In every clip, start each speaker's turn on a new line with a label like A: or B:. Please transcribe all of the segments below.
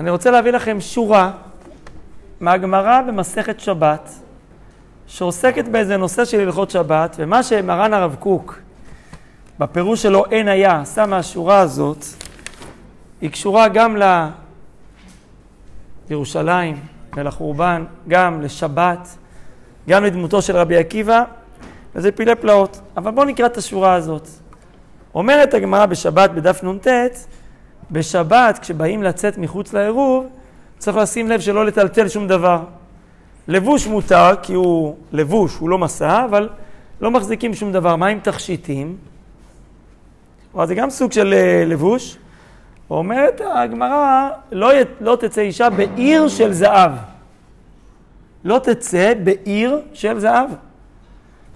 A: אני רוצה להביא לכם שורה מהגמרא במסכת שבת, שעוסקת באיזה נושא של הלכות שבת, ומה שמרן הרב קוק, בפירוש שלו אין היה, עשה מהשורה הזאת, היא קשורה גם לירושלים ולחורבן, גם לשבת, גם לדמותו של רבי עקיבא, וזה פילי פלאות. אבל בואו נקרא את השורה הזאת. אומרת הגמרא בשבת בדף נ"ט, בשבת כשבאים לצאת מחוץ לעירוב, צריך לשים לב שלא לטלטל שום דבר. לבוש מותר, כי הוא לבוש, הוא לא מסע, אבל לא מחזיקים שום דבר. מה עם תכשיטים? זה גם סוג של אה, לבוש. אומרת הגמרא, לא, לא תצא אישה בעיר של זהב. לא תצא בעיר של זהב.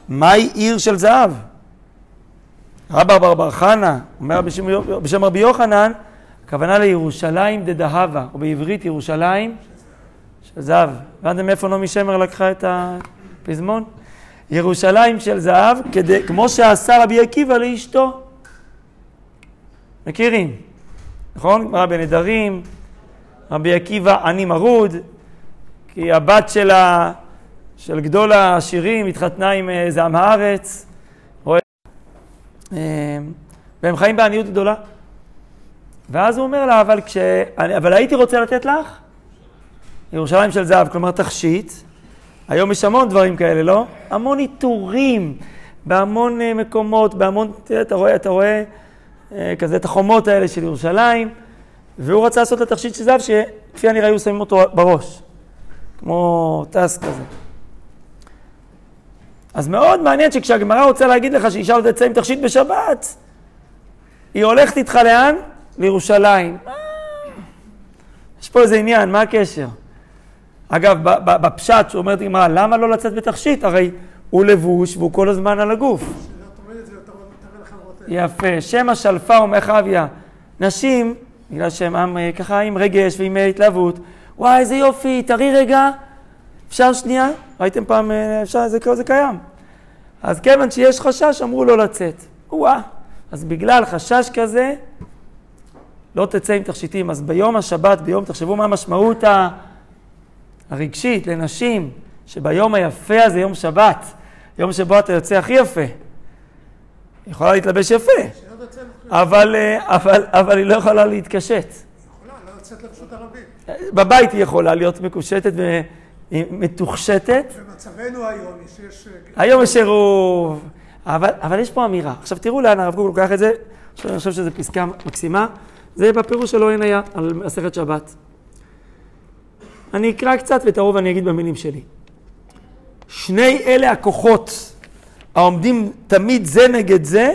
A: מהי עיר של זהב? רבא בר בר חנה אומר בשם, בשם רבי יוחנן, הכוונה לירושלים דדהבה, או בעברית ירושלים של זהב. הבנתם מאיפה נעמי שמר לקחה את הפזמון? ירושלים של זהב, כדי, כמו שעשה רבי עקיבא לאשתו. מכירים, נכון? גמרא בנדרים, רבי עקיבא עני מרוד, כי הבת של, ה... של גדול העשירים התחתנה עם איזה עם הארץ, והם חיים בעניות גדולה. ואז הוא אומר לה, אבל, כש... אבל הייתי רוצה לתת לך ירושלים של זהב, כלומר תכשיט. היום יש המון דברים כאלה, לא? המון עיטורים בהמון אה, מקומות, בהמון, אתה רואה, אתה רואה אה, כזה את החומות האלה של ירושלים, והוא רצה לעשות לה תכשיט של זהב, שכפי הנראה היו שמים אותו בראש, כמו טס כזה. אז מאוד מעניין שכשהגמרא רוצה להגיד לך שאישה לא תצא עם תכשיט בשבת, היא הולכת איתך לאן? לירושלים. יש פה איזה עניין, מה הקשר? אגב, בפשט שאומרת הגמרא, למה לא לצאת בתכשיט? הרי הוא לבוש והוא כל הזמן על הגוף. יפה. שם השלפה ומחביה. נשים, בגלל שהם עם אה, ככה עם רגש ועם אה, התלהבות, וואי, איזה יופי, תראי רגע, אפשר שנייה? ראיתם פעם, אה, אפשר, זה, זה קיים. אז כיוון שיש חשש, אמרו לא לצאת. וואה, אז בגלל חשש כזה, לא תצא עם תכשיטים. אז ביום השבת, ביום, תחשבו מה המשמעות הרגשית לנשים, שביום היפה הזה, יום שבת, יום שבו אתה יוצא הכי יפה. היא יכולה להתלבש יפה, אבל, אה, אבל, אבל היא לא יכולה להתקשט.
B: יכולה, לא לרשות.
A: בבית היא יכולה להיות מקושטת ומתוכשתת.
B: במצבנו היום יש...
A: היום יש עירוב, אבל, אבל יש פה אמירה. עכשיו תראו לאן הרב קוק לוקח את זה, אני חושב שזו פסקה מקסימה. זה בפירוש שלו אין היה, על מסכת שבת. אני אקרא קצת ואת הרוב אני אגיד במילים שלי. שני אלה הכוחות העומדים תמיד זה נגד זה,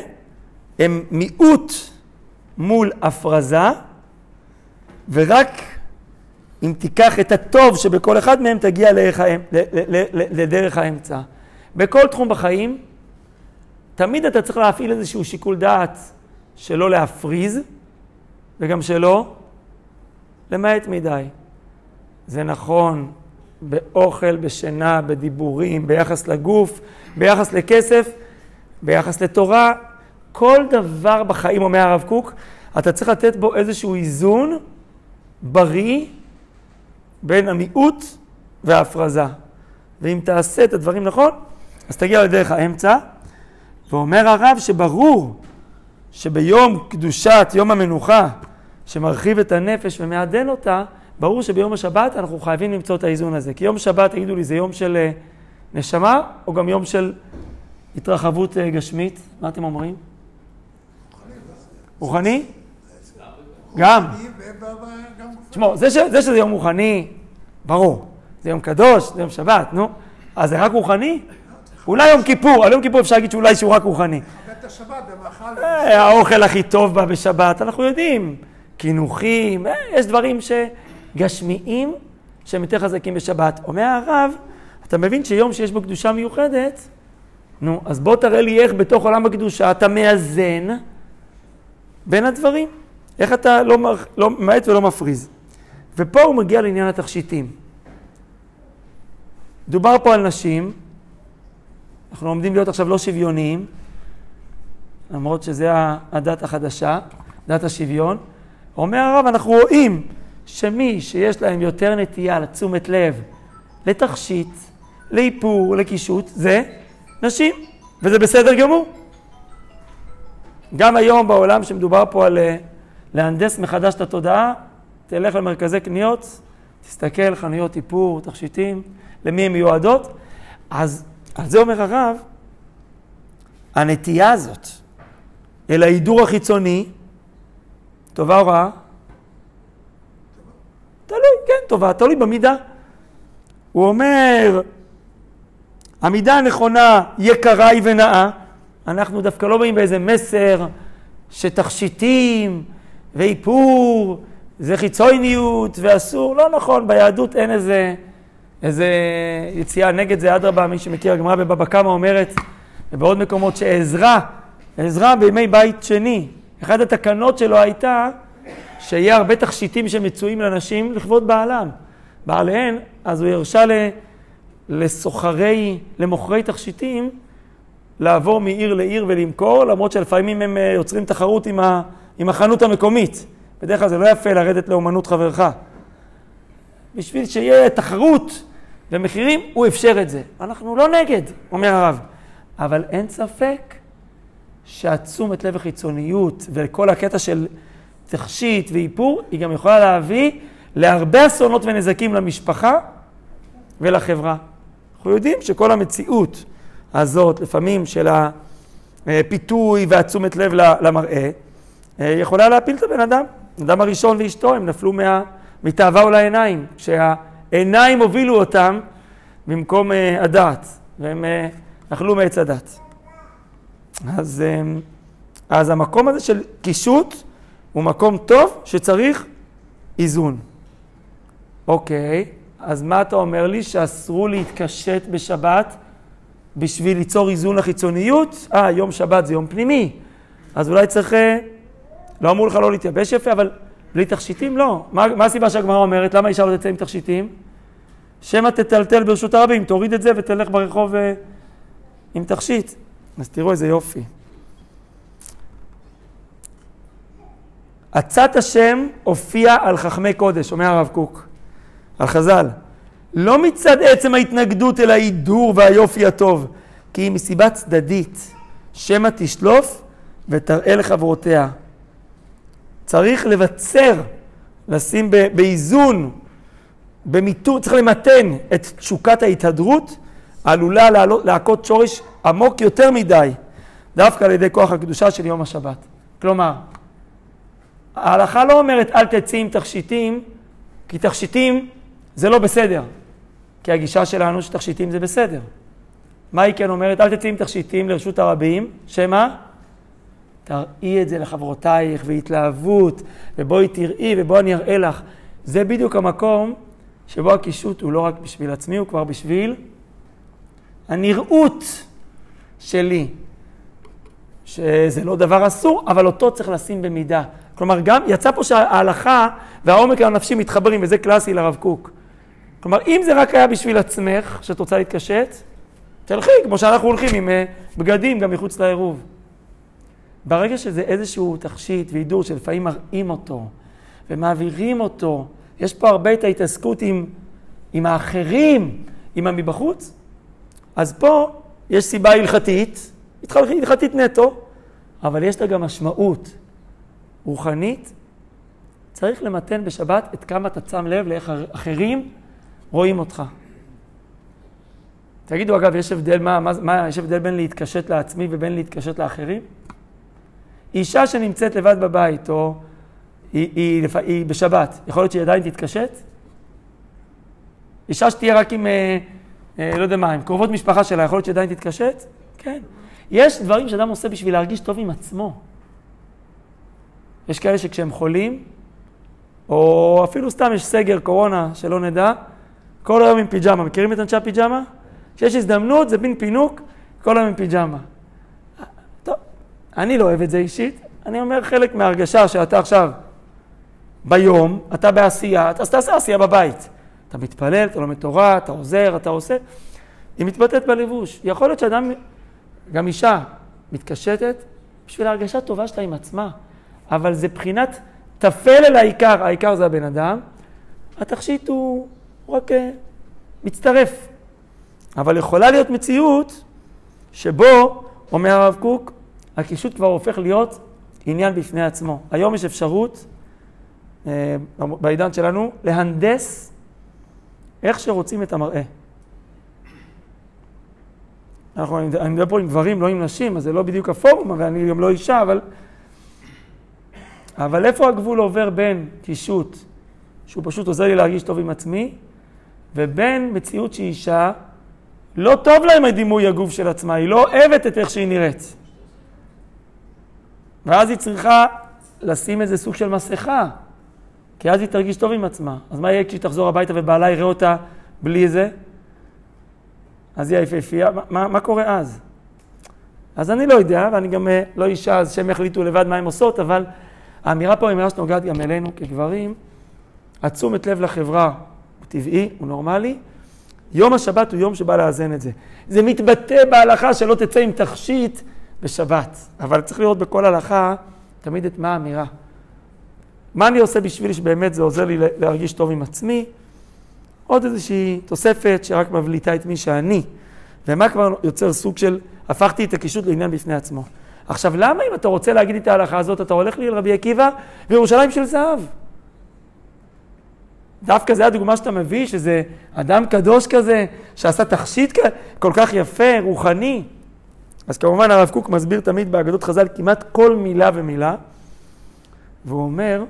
A: הם מיעוט מול הפרזה, ורק אם תיקח את הטוב שבכל אחד מהם תגיע לדרך, האמצע. לדרך האמצע. בכל תחום בחיים, תמיד אתה צריך להפעיל איזשהו שיקול דעת שלא להפריז, וגם שלא למעט מדי. זה נכון באוכל, בשינה, בדיבורים, ביחס לגוף, ביחס לכסף, ביחס לתורה. כל דבר בחיים, אומר הרב קוק, אתה צריך לתת בו איזשהו איזון בריא בין המיעוט וההפרזה. ואם תעשה את הדברים נכון, אז תגיע לדרך האמצע. ואומר הרב שברור שביום קדושת יום המנוחה, שמרחיב את הנפש ומעדן אותה, ברור שביום השבת אנחנו חייבים למצוא את האיזון הזה. כי יום שבת, תגידו לי, זה יום של אה, נשמה, או גם יום של התרחבות אה, גשמית? מה אתם אומרים? רוחני? גם. תשמעו, זה, זה שזה יום רוחני, ברור. זה יום קדוש, זה יום שבת, נו. אז זה רק רוחני? אולי יום כיפור, על יום כיפור אפשר להגיד שאולי שהוא רק רוחני. אה, האוכל הכי טוב בה בשבת, אנחנו יודעים. קינוחים, יש דברים ש... גשמיים שהם יותר חזקים בשבת. אומר הרב, אתה מבין שיום שיש בו קדושה מיוחדת, נו, אז בוא תראה לי איך בתוך עולם הקדושה אתה מאזן בין הדברים. איך אתה לא, לא ממעט ולא מפריז. ופה הוא מגיע לעניין התכשיטים. דובר פה על נשים, אנחנו עומדים להיות עכשיו לא שוויוניים, למרות שזה הדת החדשה, דת השוויון. אומר הרב, אנחנו רואים שמי שיש להם יותר נטייה לתשומת לב, לתכשיט, לאיפור, לקישוט, זה נשים, וזה בסדר גמור. גם היום בעולם שמדובר פה על אה, להנדס מחדש את התודעה, תלך למרכזי קניות, תסתכל, חנויות איפור, תכשיטים, למי הן מיועדות. אז על זה אומר הרב, הנטייה הזאת אל ההידור החיצוני, טובה או רעה? תלוי, כן, טובה, תלוי במידה. הוא אומר, המידה הנכונה יקרה היא ונאה. אנחנו דווקא לא באים באיזה מסר שתכשיטים ואיפור זה חיצוניות ואסור. לא נכון, ביהדות אין איזה, איזה יציאה נגד זה. אדרבה, מי שמכיר, הגמרא בבבא קמא אומרת, ובעוד מקומות, שעזרה, עזרה בימי בית שני, אחת התקנות שלו הייתה שיהיה הרבה תכשיטים שמצויים לנשים לכבוד בעלם, בעליהן, אז הוא הרשה לסוחרי, למוכרי תכשיטים, לעבור מעיר לעיר ולמכור, למרות שלפעמים הם אה, יוצרים תחרות עם, ה, עם החנות המקומית. בדרך כלל זה לא יפה לרדת לאומנות חברך. בשביל שיהיה תחרות ומחירים, הוא אפשר את זה. אנחנו לא נגד, אומר הרב. אבל אין ספק שהתשומת לב החיצוניות וכל הקטע של תכשיט ואיפור, היא גם יכולה להביא להרבה אסונות ונזקים למשפחה ולחברה. אנחנו יודעים שכל המציאות הזאת, לפעמים של הפיתוי והתשומת לב למראה, יכולה להפיל את הבן אדם. האדם הראשון ואשתו, הם נפלו מה, מתאווה אול העיניים, כשהעיניים הובילו אותם במקום uh, הדעת, והם uh, אכלו מעץ הדת. אז, uh, אז המקום הזה של קישוט הוא מקום טוב שצריך איזון. אוקיי, אז מה אתה אומר לי? שאסרו להתקשט בשבת בשביל ליצור איזון לחיצוניות? אה, יום שבת זה יום פנימי. אז אולי צריך... לא אמרו לך לא להתייבש יפה, אבל בלי תכשיטים לא. מה, מה הסיבה שהגמרא אומרת? למה אישה לא תצא עם תכשיטים? שמא תטלטל ברשות הרבים, תוריד את זה ותלך ברחוב uh, עם תכשיט. אז תראו איזה יופי. עצת השם הופיע על חכמי קודש, אומר הרב קוק, על חז"ל. לא מצד עצם ההתנגדות אל ההידור והיופי הטוב, כי היא מסיבה צדדית, שמא תשלוף ותראה לחברותיה. צריך לבצר, לשים באיזון, במיתון, צריך למתן את תשוקת ההתהדרות, עלולה להכות שורש עמוק יותר מדי, דווקא על ידי כוח הקדושה של יום השבת. כלומר, ההלכה לא אומרת אל תצאי עם תכשיטים, כי תכשיטים זה לא בסדר. כי הגישה שלנו שתכשיטים זה בסדר. מה היא כן אומרת? אל תצאי עם תכשיטים לרשות הרבים, שמה? תראי את זה לחברותייך בהתלהבות, ובואי תראי ובואי אני אראה לך. זה בדיוק המקום שבו הקישוט הוא לא רק בשביל עצמי, הוא כבר בשביל הנראות שלי. שזה לא דבר אסור, אבל אותו צריך לשים במידה. כלומר, גם יצא פה שההלכה והעומק הנפשי מתחברים, וזה קלאסי לרב קוק. כלומר, אם זה רק היה בשביל עצמך, שאת רוצה להתקשט, תלכי, כמו שאנחנו הולכים עם אה, בגדים גם מחוץ לעירוב. ברגע שזה איזשהו תכשיט והידור שלפעמים מראים אותו ומעבירים אותו, יש פה הרבה את ההתעסקות עם, עם האחרים, עם המבחוץ, אז פה יש סיבה הלכתית, הלכתית נטו, אבל יש לה גם משמעות רוחנית. צריך למתן בשבת את כמה אתה שם לב לאיך אחרים רואים אותך. תגידו, אגב, יש הבדל, מה, מה, יש הבדל בין להתקשט לעצמי ובין להתקשט לאחרים? אישה שנמצאת לבד בבית, או היא, היא, היא, היא בשבת, יכול להיות שהיא עדיין תתקשט? אישה שתהיה רק עם, אה, לא יודע מה, עם קרובות משפחה שלה, יכול להיות שהיא עדיין תתקשט? כן. יש דברים שאדם עושה בשביל להרגיש טוב עם עצמו. יש כאלה שכשהם חולים, או אפילו סתם יש סגר, קורונה, שלא נדע, כל היום עם פיג'מה. מכירים את אנשי הפיג'מה? כשיש הזדמנות, זה מין פינוק, כל היום עם פיג'מה. אני לא אוהב את זה אישית, אני אומר חלק מההרגשה שאתה עכשיו ביום, אתה בעשייה, אז תעשה עשייה בבית. אתה מתפלל, אתה לומד תורה, אתה עוזר, אתה עושה. היא מתבטאת בלבוש. יכול להיות שאדם, גם אישה, מתקשטת בשביל ההרגשה הטובה שלה עם עצמה, אבל זה בחינת טפל אל העיקר, העיקר זה הבן אדם, התכשיט הוא רק אה, מצטרף. אבל יכולה להיות מציאות שבו, אומר הרב קוק, הקישוט כבר הופך להיות עניין בפני עצמו. היום יש אפשרות, אה, בעידן שלנו, להנדס איך שרוצים את המראה. אנחנו, אני מדבר פה עם גברים, לא עם נשים, אז זה לא בדיוק הפורום, ואני גם לא אישה, אבל... אבל איפה הגבול עובר בין קישוט, שהוא פשוט עוזר לי להרגיש טוב עם עצמי, ובין מציאות שהיא אישה, לא טוב לה עם הדימוי הגוף של עצמה, היא לא אוהבת את איך שהיא נראית. ואז היא צריכה לשים איזה סוג של מסכה, כי אז היא תרגיש טוב עם עצמה. אז מה יהיה כשהיא תחזור הביתה ובעלה יראה אותה בלי זה? אז היא היפהפייה, מה, מה קורה אז? אז אני לא יודע, ואני גם אה, לא אישה, אז שהם יחליטו לבד מה הם עושות, אבל האמירה פה היא אמירה שנוגעת גם אלינו כגברים. התשומת לב לחברה הוא טבעי, הוא נורמלי. יום השבת הוא יום שבא לאזן את זה. זה מתבטא בהלכה שלא תצא עם תכשיט בשבת, אבל צריך לראות בכל הלכה תמיד את מה האמירה. מה אני עושה בשביל שבאמת זה עוזר לי להרגיש טוב עם עצמי? עוד איזושהי תוספת שרק מבליטה את מי שאני. ומה כבר יוצר סוג של, הפכתי את הקישוט לעניין בפני עצמו. עכשיו, למה אם אתה רוצה להגיד את ההלכה הזאת, אתה הולך לי אל רבי עקיבא בירושלים של זהב? דווקא זה הדוגמה שאתה מביא, שזה אדם קדוש כזה, שעשה תכשיט כל כך יפה, רוחני. אז כמובן הרב קוק מסביר תמיד באגדות חז"ל כמעט כל מילה ומילה, והוא אומר,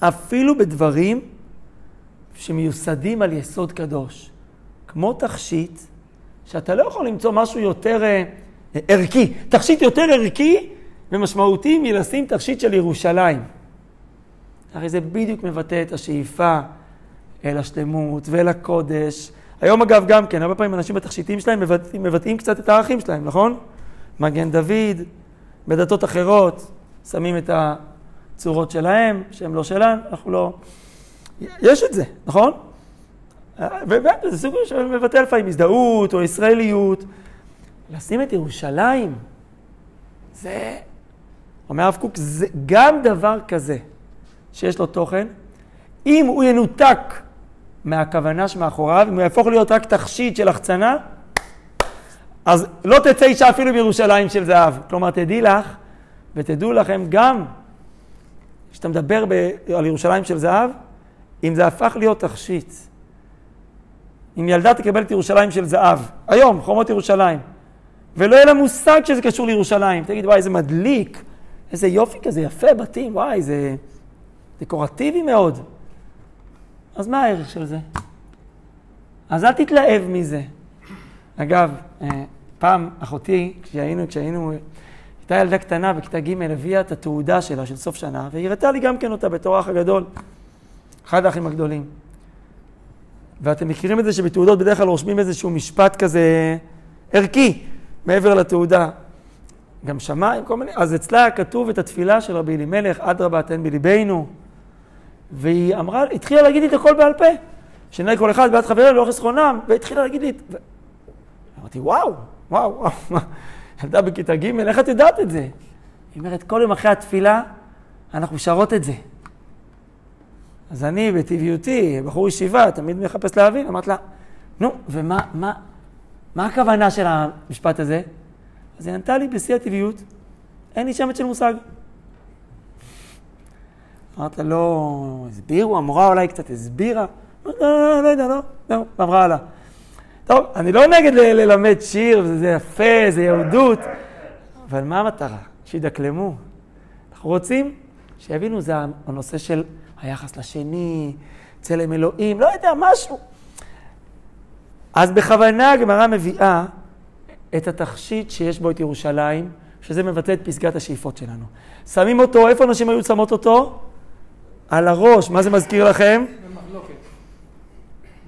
A: אפילו בדברים שמיוסדים על יסוד קדוש, כמו תכשיט, שאתה לא יכול למצוא משהו יותר אה, ערכי. תכשיט יותר ערכי ומשמעותי מלשים תכשיט של ירושלים. הרי זה בדיוק מבטא את השאיפה אל השלמות ואל הקודש. היום אגב גם כן, הרבה פעמים אנשים בתכשיטים שלהם מבטאים, מבטאים קצת את הערכים שלהם, נכון? מגן דוד, בדתות אחרות שמים את הצורות שלהם, שהם לא שלנו, אנחנו לא... יש את זה, נכון? ובאמת, זה סוג שמבטא לפעמים הזדהות או ישראליות. לשים את ירושלים, זה, אומר הרב קוק, זה גם דבר כזה שיש לו תוכן, אם הוא ינותק מהכוונה שמאחוריו, אם הוא יהפוך להיות רק תכשיט של החצנה, אז לא תצא אישה אפילו בירושלים של זהב. כלומר, תדעי לך, ותדעו לכם גם, כשאתה מדבר ב- על ירושלים של זהב, אם זה הפך להיות תכשיט, אם ילדה תקבל את ירושלים של זהב, היום, חומות ירושלים, ולא יהיה לה מושג שזה קשור לירושלים, תגיד, וואי, איזה מדליק, איזה יופי כזה, יפה, בתים, וואי, זה דקורטיבי מאוד. אז מה הערך של זה? אז אל תתלהב מזה. אגב, אה, פעם אחותי, כשהיינו, כשהיינו, הייתה ילדה קטנה בכיתה ג', הביאה את התעודה שלה של סוף שנה, והיא הראתה לי גם כן אותה בתור האח הגדול, אחד האחים הגדולים. ואתם מכירים את זה שבתעודות בדרך כלל רושמים איזשהו משפט כזה ערכי, מעבר לתעודה. גם שמיים, כל מיני, אז אצלה כתוב את התפילה של רבי אלימלך, אדרבה תן בליבנו. והיא אמרה, התחילה להגיד לי את הכל בעל פה. שנראה כל אחד בעד חברינו לא חסכונם, והתחילה להגיד לי... ו... אמרתי, וואו, וואו, וואו, ילדה בכיתה ג', איך את יודעת את זה? היא אומרת, כל יום אחרי התפילה אנחנו שרות את זה. אז אני, בטבעיותי, בחור ישיבה, תמיד מחפש להבין, אמרת לה, נו, ומה מה, מה הכוונה של המשפט הזה? אז היא ענתה לי בשיא הטבעיות, אין לי שמץ של מושג. אמרת לה, לא, הסבירו, המורה אולי קצת הסבירה. לא, לא, לא יודע, לא, לא, עברה הלאה. טוב, אני לא נגד ללמד שיר, זה יפה, זה יהודות, אבל מה המטרה? שידקלמו. אנחנו רוצים שיבינו, זה הנושא של היחס לשני, צלם אלוהים, לא יודע, משהו. אז בכוונה הגמרא מביאה את התכשיט שיש בו את ירושלים, שזה מבטא את פסגת השאיפות שלנו. שמים אותו, איפה נשים היו שמות אותו? על הראש. מה זה מזכיר לכם?
B: במחלוקת.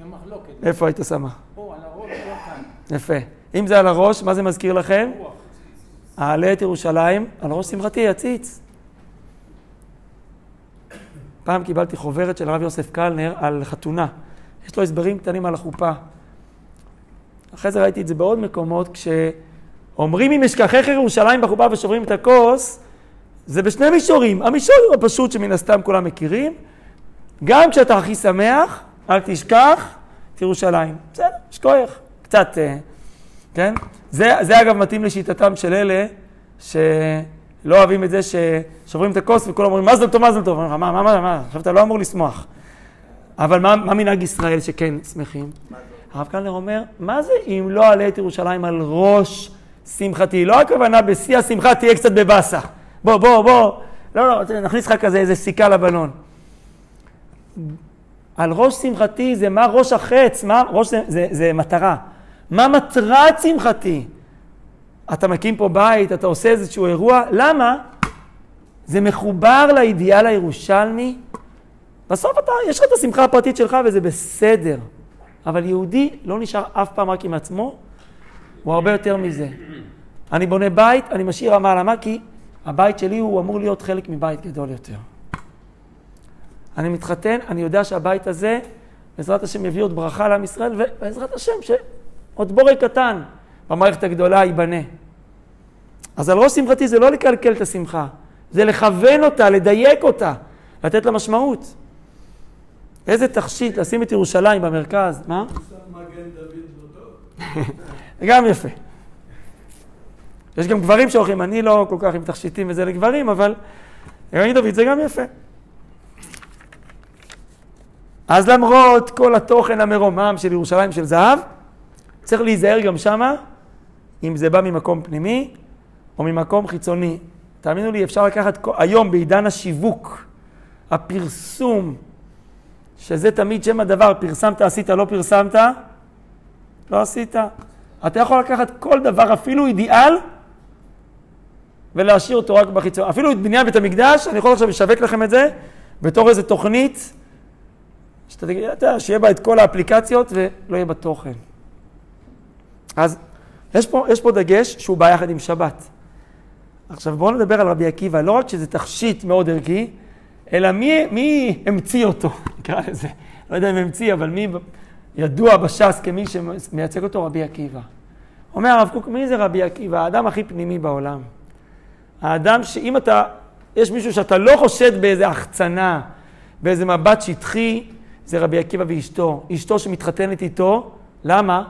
B: במחלוקת.
A: איפה היית שמה?
B: פה, על הראש, לא כאן.
A: יפה. אם זה על הראש, מה זה מזכיר לכם? אעלה את ירושלים על ראש שמחתי, עציץ. פעם קיבלתי חוברת של הרב יוסף קלנר על חתונה. יש לו הסברים קטנים על החופה. אחרי זה ראיתי את זה בעוד מקומות, כשאומרים אם אשכחך ירושלים בחופה ושוברים את הכוס, זה בשני מישורים. המישור הפשוט שמן הסתם כולם מכירים, גם כשאתה הכי שמח, אל תשכח את ירושלים. בסדר, יש כוח. קצת, אה, כן? זה, זה אגב מתאים לשיטתם של אלה שלא אוהבים את זה ששוברים את הכוס וכולם אומרים מזל טוב, מזל טוב. מה, מה, מה, מה, עכשיו אתה לא אמור לשמוח. אבל מה, מה מנהג ישראל שכן שמחים? הרב קלנר אומר, מה זה אם לא אעלה את ירושלים על ראש שמחתי? לא הכוונה בשיא השמחה תהיה קצת בבאסה. בוא, בוא, בוא. לא, לא, נכניס לך כזה איזה סיכה לבלון. על ראש שמחתי זה מה ראש החץ, מה ראש זה, זה, זה מטרה. מה מטרת שמחתי? אתה מקים פה בית, אתה עושה איזשהו אירוע, למה? זה מחובר לאידיאל הירושלמי. בסוף אתה, יש לך את השמחה הפרטית שלך וזה בסדר. אבל יהודי לא נשאר אף פעם רק עם עצמו, הוא הרבה יותר מזה. אני בונה בית, אני משאיר רמה על המה, כי הבית שלי הוא אמור להיות חלק מבית גדול יותר. אני מתחתן, אני יודע שהבית הזה, בעזרת השם, יביא עוד ברכה לעם ישראל, ובעזרת השם, שעוד בורג קטן במערכת הגדולה ייבנה. אז על ראש שמחתי זה לא לקלקל את השמחה, זה לכוון אותה, לדייק אותה, לתת לה משמעות. איזה תכשיט, לשים את ירושלים במרכז, מה? זה גם יפה. יש גם גברים שהולכים, אני לא כל כך עם תכשיטים וזה לגברים, אבל מגן דוד זה גם יפה. אז למרות כל התוכן המרומם של ירושלים של זהב, צריך להיזהר גם שמה, אם זה בא ממקום פנימי או ממקום חיצוני. תאמינו לי, אפשר לקחת היום בעידן השיווק, הפרסום, שזה תמיד שם הדבר, פרסמת, עשית, לא פרסמת, לא עשית. אתה יכול לקחת כל דבר, אפילו אידיאל, ולהשאיר אותו רק בחיצון. אפילו את בניין בית המקדש, אני יכול עכשיו לשווק לכם את זה בתור איזה תוכנית, שאתה תגיד, אתה יודע, שיהיה בה את כל האפליקציות ולא יהיה בה תוכן. אז יש פה, יש פה דגש שהוא בא יחד עם שבת. עכשיו בואו נדבר על רבי עקיבא, לא רק שזה תכשיט מאוד ערכי, אלא מי, מי המציא אותו, נקרא לזה. לא יודע אם המציא, אבל מי ידוע בש"ס כמי שמייצג אותו? רבי עקיבא. אומר הרב קוק, מי זה רבי עקיבא? האדם הכי פנימי בעולם. האדם שאם אתה, יש מישהו שאתה לא חושד באיזה החצנה, באיזה מבט שטחי, זה רבי עקיבא ואשתו. אשתו שמתחתנת איתו, למה?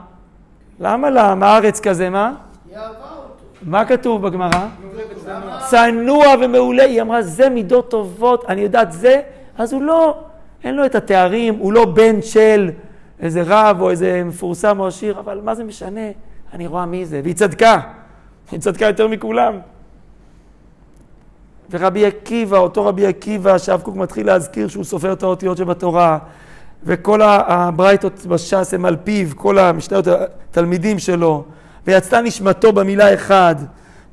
A: למה למה הארץ כזה, מה? מה כתוב בגמרא? צנוע ומעולה. היא אמרה, זה מידות טובות, אני יודעת זה, אז הוא לא, אין לו את התארים, הוא לא בן של איזה רב או איזה מפורסם או עשיר, אבל מה זה משנה? אני רואה מי זה, והיא צדקה. היא צדקה יותר מכולם. ורבי עקיבא, אותו רבי עקיבא, שהרב קוק מתחיל להזכיר שהוא סופר את האותיות שבתורה, וכל הברייתות בש"ס הם על פיו, כל המשניות התלמידים שלו, ויצתה נשמתו במילה אחד,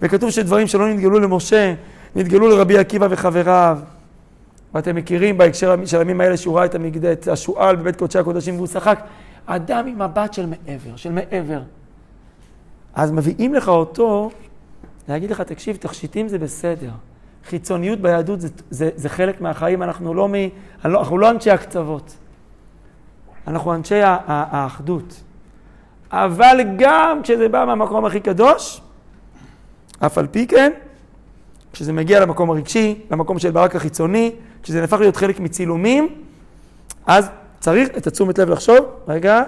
A: וכתוב שדברים שלא נתגלו למשה, נתגלו לרבי עקיבא וחבריו. ואתם מכירים בהקשר של הימים האלה שהוא ראה את המגדל, את השועל בבית קודשי הקודשים והוא שחק. אדם עם מבט של מעבר, של מעבר. אז מביאים לך אותו להגיד לך, תקשיב, תכשיטים זה בסדר. חיצוניות ביהדות זה, זה, זה חלק מהחיים, אנחנו לא, מ, אנחנו לא אנשי הקצוות. אנחנו אנשי האחדות. אבל גם כשזה בא מהמקום הכי קדוש, אף על פי כן, כשזה מגיע למקום הרגשי, למקום של ברק החיצוני, כשזה נהפך להיות חלק מצילומים, אז צריך את התשומת לב לחשוב, רגע,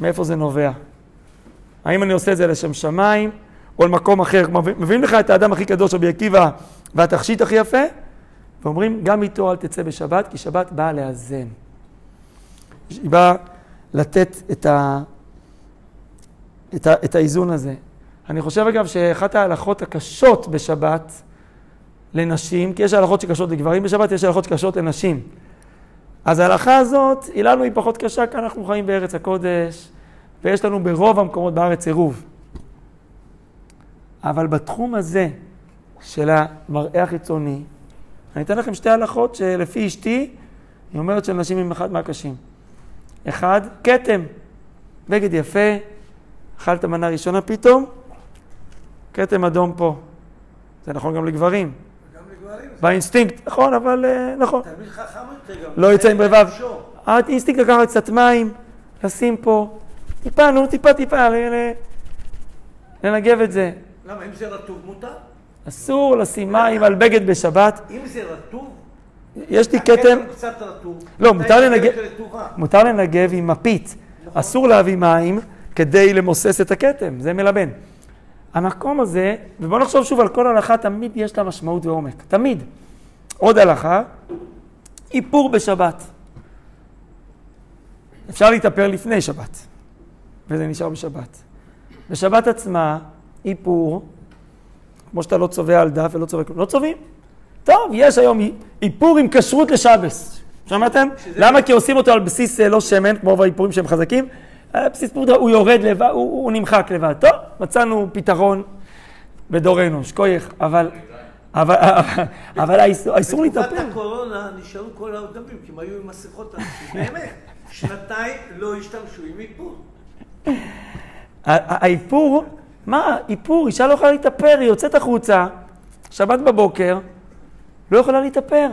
A: מאיפה זה נובע? האם אני עושה את זה לשם שמיים, או למקום אחר? מביאים לך את האדם הכי קדוש, רבי עקיבא, והתכשיט הכי יפה, ואומרים, גם איתו אל תצא בשבת, כי שבת באה לאזן. היא באה לתת את, ה, את, ה, את האיזון הזה. אני חושב אגב שאחת ההלכות הקשות בשבת לנשים, כי יש הלכות שקשות לגברים בשבת, יש הלכות שקשות לנשים. אז ההלכה הזאת, היא לנו היא פחות קשה, כי אנחנו חיים בארץ הקודש, ויש לנו ברוב המקומות בארץ עירוב. אבל בתחום הזה של המראה החיצוני, אני אתן לכם שתי הלכות שלפי אשתי, היא אומרת שלנשים הם אחד מהקשים. אחד, כתם. בגד יפה, אכלת מנה ראשונה פתאום, כתם אדום פה. זה נכון גם לגברים.
C: גם לגברים.
A: באינסטינקט, נכון, אבל אה, נכון.
C: תלמיד חכם יותר גם.
A: לא יוצא עם רבב.
C: שור.
A: האינסטינקט לקחת קצת מים, לשים פה, טיפה, נו, טיפה, טיפה, לנגב את זה.
C: למה, אם זה רטוב מותר?
A: אסור לשים מים על בגד בשבת.
C: אם זה רטוב,
A: יש לי כתם,
C: הכתם קצת רטוב.
A: לא, מותר לנגב-? מותר לנגב עם מפית, אסור להביא מים כדי למוסס את הכתם, זה מלבן. המקום הזה, ובואו נחשוב שוב על כל הלכה, תמיד יש לה משמעות ועומק, תמיד. עוד הלכה, איפור בשבת. אפשר להתאפר לפני שבת, וזה נשאר בשבת. בשבת עצמה, איפור, כמו שאתה לא צובע על דף ולא צובע כלום, לא צובעים. טוב, יש היום איפור עם כשרות לשבס. שמעתם? למה? כי עושים אותו על בסיס אה, לא שמן, כמו באיפורים שהם חזקים. על בסיס פודרה, הוא יורד לבד, הוא, הוא נמחק לבד. טוב, מצאנו פתרון בדורנו, שכוייך, אבל, אבל, אבל האיסור, להתאפר.
C: בתקופת הקורונה נשארו כל האודמים, כי הם היו עם מסכות. באמת, שנתיים לא השתמשו עם איפור.
A: האיפור, מה, איפור, אישה לא יכולה להתאפר, היא יוצאת החוצה, שבת בבוקר, לא יכולה להתאפר.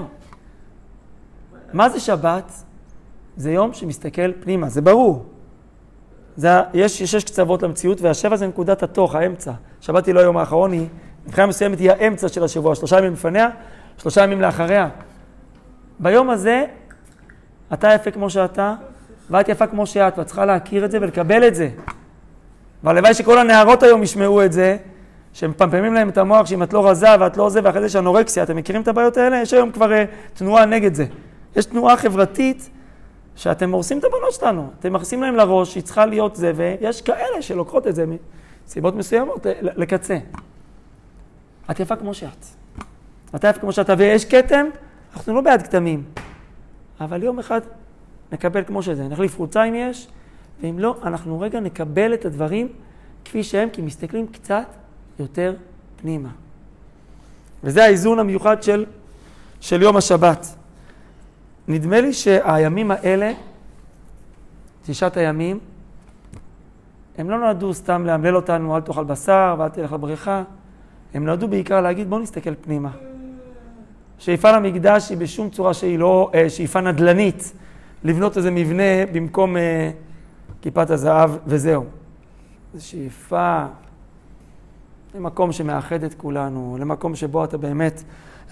A: מה זה שבת? זה יום שמסתכל פנימה, זה ברור. זה, יש שש קצוות למציאות, והשבע זה נקודת התוך, האמצע. שבת היא לא היום האחרון, היא מבחינה מסוימת היא האמצע של השבוע, שלושה ימים לפניה, שלושה ימים לאחריה. ביום הזה, אתה יפה כמו שאתה, ואת יפה כמו שאת, ואת צריכה להכיר את זה ולקבל את זה. והלוואי שכל הנערות היום ישמעו את זה, שמפמפמים להם את המוח שאם את לא רזה ואת לא זה, ואחרי זה יש אנורקסיה, אתם מכירים את הבעיות האלה? יש היום כבר uh, תנועה נגד זה. יש תנועה חברתית שאתם הורסים את הבנות שלנו. אתם מכניסים להם לראש שהיא צריכה להיות זה, ויש כאלה שלוקחות את זה מסיבות מסוימות לקצה. את יפה כמו שאת. אתה יפה כמו שאתה, ויש כתם, אנחנו לא בעד כתמים. אבל יום אחד נקבל כמו שזה, נחליף חולצה אם יש, ואם לא, אנחנו רגע נקבל את הדברים כפי שהם, כי מסתכלים קצת יותר פנימה. וזה האיזון המיוחד של, של יום השבת. נדמה לי שהימים האלה, תשעת הימים, הם לא נועדו סתם לאמלל אותנו, אל תאכל בשר ואל תלך לבריכה, הם נועדו בעיקר להגיד, בואו נסתכל פנימה. שאיפה למקדש היא בשום צורה שהיא לא אה, שאיפה נדל"נית, לבנות איזה מבנה במקום אה, כיפת הזהב וזהו. זו שאיפה למקום שמאחד את כולנו, למקום שבו אתה באמת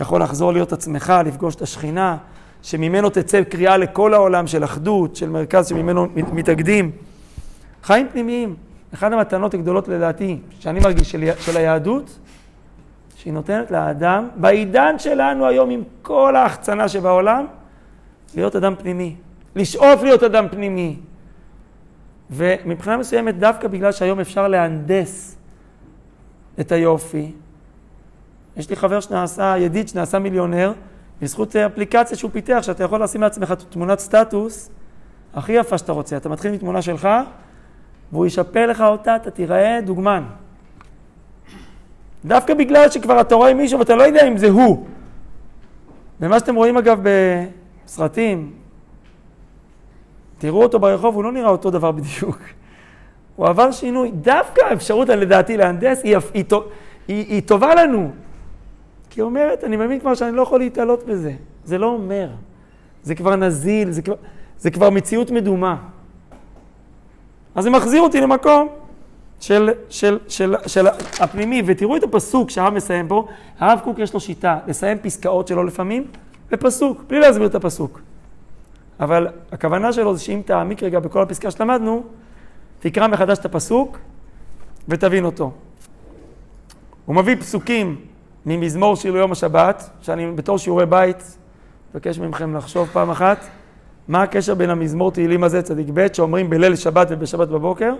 A: יכול לחזור להיות עצמך, לפגוש את השכינה, שממנו תצא קריאה לכל העולם של אחדות, של מרכז שממנו מתאגדים. חיים פנימיים. אחת המתנות הגדולות לדעתי, שאני מרגיש של, של היהדות, שהיא נותנת לאדם, בעידן שלנו היום עם כל ההחצנה שבעולם, להיות אדם פנימי. לשאוף להיות אדם פנימי. ומבחינה מסוימת, דווקא בגלל שהיום אפשר להנדס את היופי, יש לי חבר שנעשה, ידיד שנעשה מיליונר, בזכות אפליקציה שהוא פיתח, שאתה יכול לשים לעצמך תמונת סטטוס הכי יפה שאתה רוצה. אתה מתחיל מתמונה שלך, והוא ישפר לך אותה, אתה תיראה דוגמן. דווקא בגלל שכבר אתה רואה מישהו ואתה לא יודע אם זה הוא. ומה שאתם רואים אגב בסרטים, תראו אותו ברחוב, הוא לא נראה אותו דבר בדיוק. הוא עבר שינוי. דווקא האפשרות, לדעתי, להנדס, היא, היא, היא, היא טובה לנו. כי היא אומרת, אני מבין כבר שאני לא יכול להתעלות בזה. זה לא אומר. זה כבר נזיל, זה כבר, זה כבר מציאות מדומה. אז זה מחזיר אותי למקום של, של, של, של הפנימי, ותראו את הפסוק שהרב מסיים פה. הרב קוק יש לו שיטה לסיים פסקאות שלו לפעמים בפסוק, בלי להסביר את הפסוק. אבל הכוונה שלו זה שאם תעמיק רגע בכל הפסקה שלמדנו, תקרא מחדש את הפסוק ותבין אותו. הוא מביא פסוקים ממזמור שיר ליום השבת, שאני בתור שיעורי בית מבקש מכם לחשוב פעם אחת, מה הקשר בין המזמור תהילים הזה, צדיק ב', שאומרים בליל שבת ובשבת בבוקר,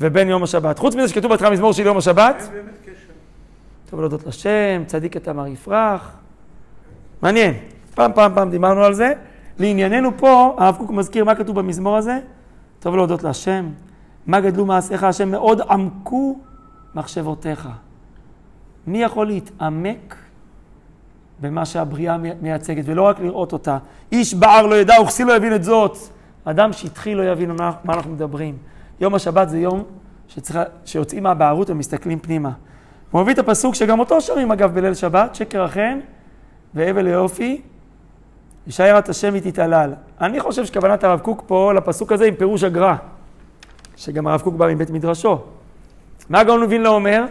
A: ובין יום השבת. חוץ מזה שכתוב בהתחלה מזמור של יום השבת. טוב להודות לשם, צדיק את אמר יפרח. מעניין. פעם, פעם, פעם דיברנו על זה. לענייננו פה, הרב קוק מזכיר מה כתוב במזמור הזה. טוב להודות להשם. מה גדלו מעשיך השם, מאוד עמקו מחשבותיך. מי יכול להתעמק במה שהבריאה מייצגת, ולא רק לראות אותה? איש בער לא ידע, וכסי לא יבין את זאת. אדם שטחי לא יבין מה, מה אנחנו מדברים. יום השבת זה יום שצריך, שיוצאים מהבערות ומסתכלים פנימה. הוא מביא את הפסוק שגם אותו שרים אגב בליל שבת, שקר החן והבל ליופי, אישה יראת השם היא תתעלל. אני חושב שכוונת הרב קוק פה לפסוק הזה עם פירוש הגר"א, שגם הרב קוק בא מבית מדרשו. מה הגאון מווילנה אומר?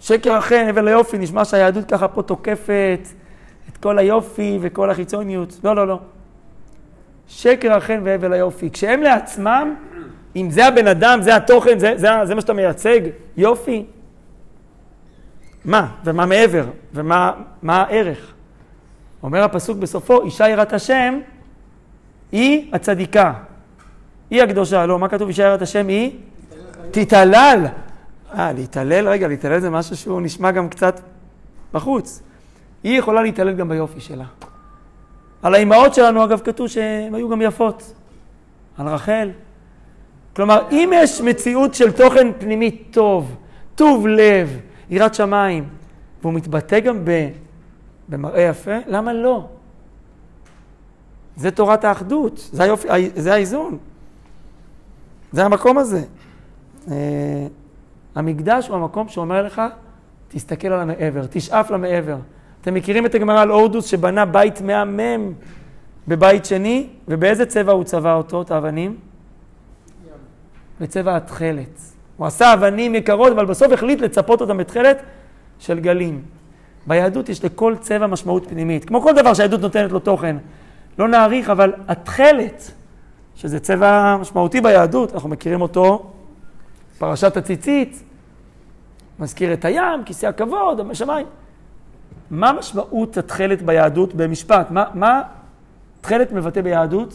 A: שקר החן, הבל ליופי, נשמע שהיהדות ככה פה תוקפת את כל היופי וכל החיצוניות. לא, לא, לא. שקר החן והבל היופי. כשהם לעצמם, אם זה הבן אדם, זה התוכן, זה, זה, זה מה שאתה מייצג, יופי. מה? ומה מעבר? ומה מה הערך? אומר הפסוק בסופו, אישה יראת השם היא הצדיקה. היא הקדושה. לא, מה כתוב אישה יראת השם היא? תתהלל. אה, להתהלל? רגע, להתהלל זה משהו שהוא נשמע גם קצת בחוץ. היא יכולה להתהלל גם ביופי שלה. על האימהות שלנו, אגב, כתוב שהן היו גם יפות. על רחל. כלומר, אם יש מציאות של תוכן פנימי טוב, טוב לב, יראת שמיים, והוא מתבטא גם ב, במראה יפה, למה לא? זה תורת האחדות, זה, היופי, זה האיזון, זה המקום הזה. Uh, המקדש הוא המקום שאומר לך, תסתכל על המעבר, תשאף למעבר. אתם מכירים את הגמרא על אורדוס שבנה בית מהמם בבית שני, ובאיזה צבע הוא צבע אותו, את האבנים? בצבע התכלת. הוא עשה אבנים יקרות, אבל בסוף החליט לצפות אותם בתכלת של גלים. ביהדות יש לכל צבע משמעות פנימית. כמו כל דבר שהיהדות נותנת לו תוכן. לא נאריך, אבל התכלת, שזה צבע משמעותי ביהדות, אנחנו מכירים אותו, פרשת הציצית, מזכיר את הים, כיסא הכבוד, השמיים. מה משמעות התכלת ביהדות במשפט? מה, מה תכלת מבטא ביהדות?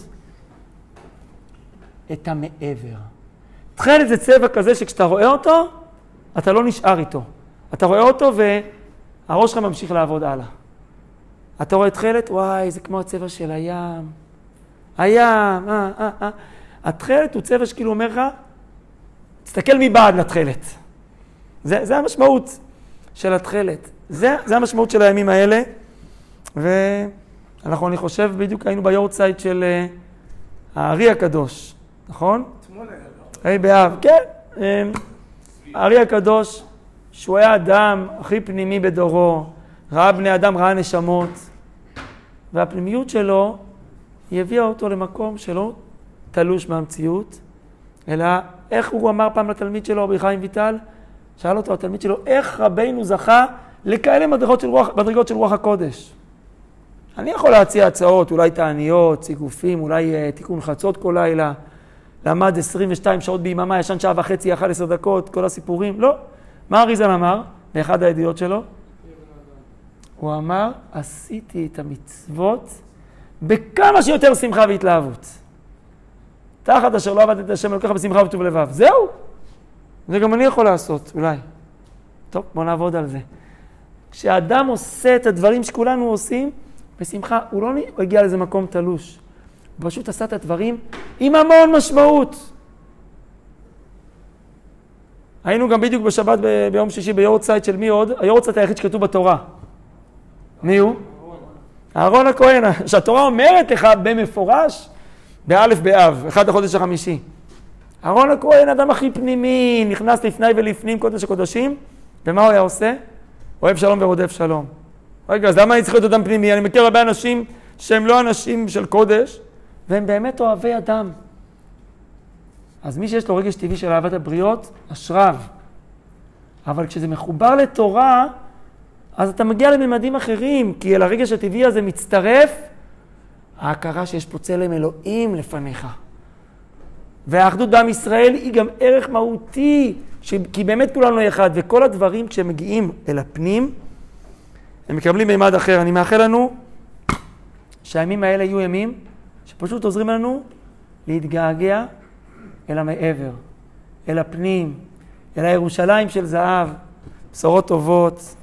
A: את המעבר. תכלת זה צבע כזה שכשאתה רואה אותו, אתה לא נשאר איתו. אתה רואה אותו והראש שלך ממשיך לעבוד הלאה. אתה רואה תכלת, וואי, זה כמו הצבע של הים. הים, אה, אה, אה. התכלת הוא צבע שכאילו אומר לך, תסתכל מבעד לתכלת. זה, זה המשמעות של התכלת. זה, זה המשמעות של הימים האלה. ואנחנו, אני חושב, בדיוק היינו ביורצייט של uh, הארי הקדוש, נכון? ה' באב, כן. אמ, הארי הקדוש, שהוא היה אדם הכי פנימי בדורו, ראה בני אדם, ראה נשמות, והפנימיות שלו, היא הביאה אותו למקום שלא תלוש מהמציאות, אלא איך הוא אמר פעם לתלמיד שלו, רבי חיים ויטל, שאל אותו התלמיד שלו, איך רבינו זכה לכאלה מדרגות של רוח, מדרגות של רוח הקודש? אני יכול להציע הצעות, אולי תעניות, סיגופים, אולי uh, תיקון חצות כל לילה. למד 22 שעות ביממה, ישן שעה וחצי, אכל עשר דקות, כל הסיפורים. לא. מה אריזל אמר באחד הידיעות שלו? הוא אמר, עשיתי את המצוות בכמה שיותר שמחה והתלהבות. תחת אשר לא עבדתי את השם אלוקיך בשמחה לבב. זהו. זה גם אני יכול לעשות, אולי. טוב, בוא נעבוד על זה. כשאדם עושה את הדברים שכולנו עושים, בשמחה, הוא לא הגיע לאיזה מקום תלוש. הוא פשוט עשה את הדברים עם המון משמעות. היינו גם בדיוק בשבת ב- ביום שישי ביורצייט של מי עוד? היורצייט היחיד שכתוב בתורה. מי הוא? אהרון הכהן, שהתורה אומרת לך במפורש, באלף באב, אחד החודש החמישי. אהרון הכהן, אדם הכי פנימי, נכנס לפני ולפנים קודש הקודשים, ומה הוא היה עושה? אוהב שלום ורודף שלום. רגע, אז למה אני צריך להיות אדם פנימי? אני מכיר הרבה אנשים שהם לא אנשים של קודש, והם באמת אוהבי אדם. אז מי שיש לו רגש טבעי של אהבת הבריות, אשריו. אבל כשזה מחובר לתורה, אז אתה מגיע לממדים אחרים, כי אל הרגש הטבעי הזה מצטרף ההכרה שיש פה צלם אלוהים לפניך. והאחדות בעם ישראל היא גם ערך מהותי, ש... כי באמת כולנו אחד, וכל הדברים כשהם מגיעים אל הפנים, הם מקבלים מימד אחר. אני מאחל לנו שהימים האלה יהיו ימים שפשוט עוזרים לנו להתגעגע אל המעבר, אל הפנים, אל הירושלים של זהב, בשורות טובות.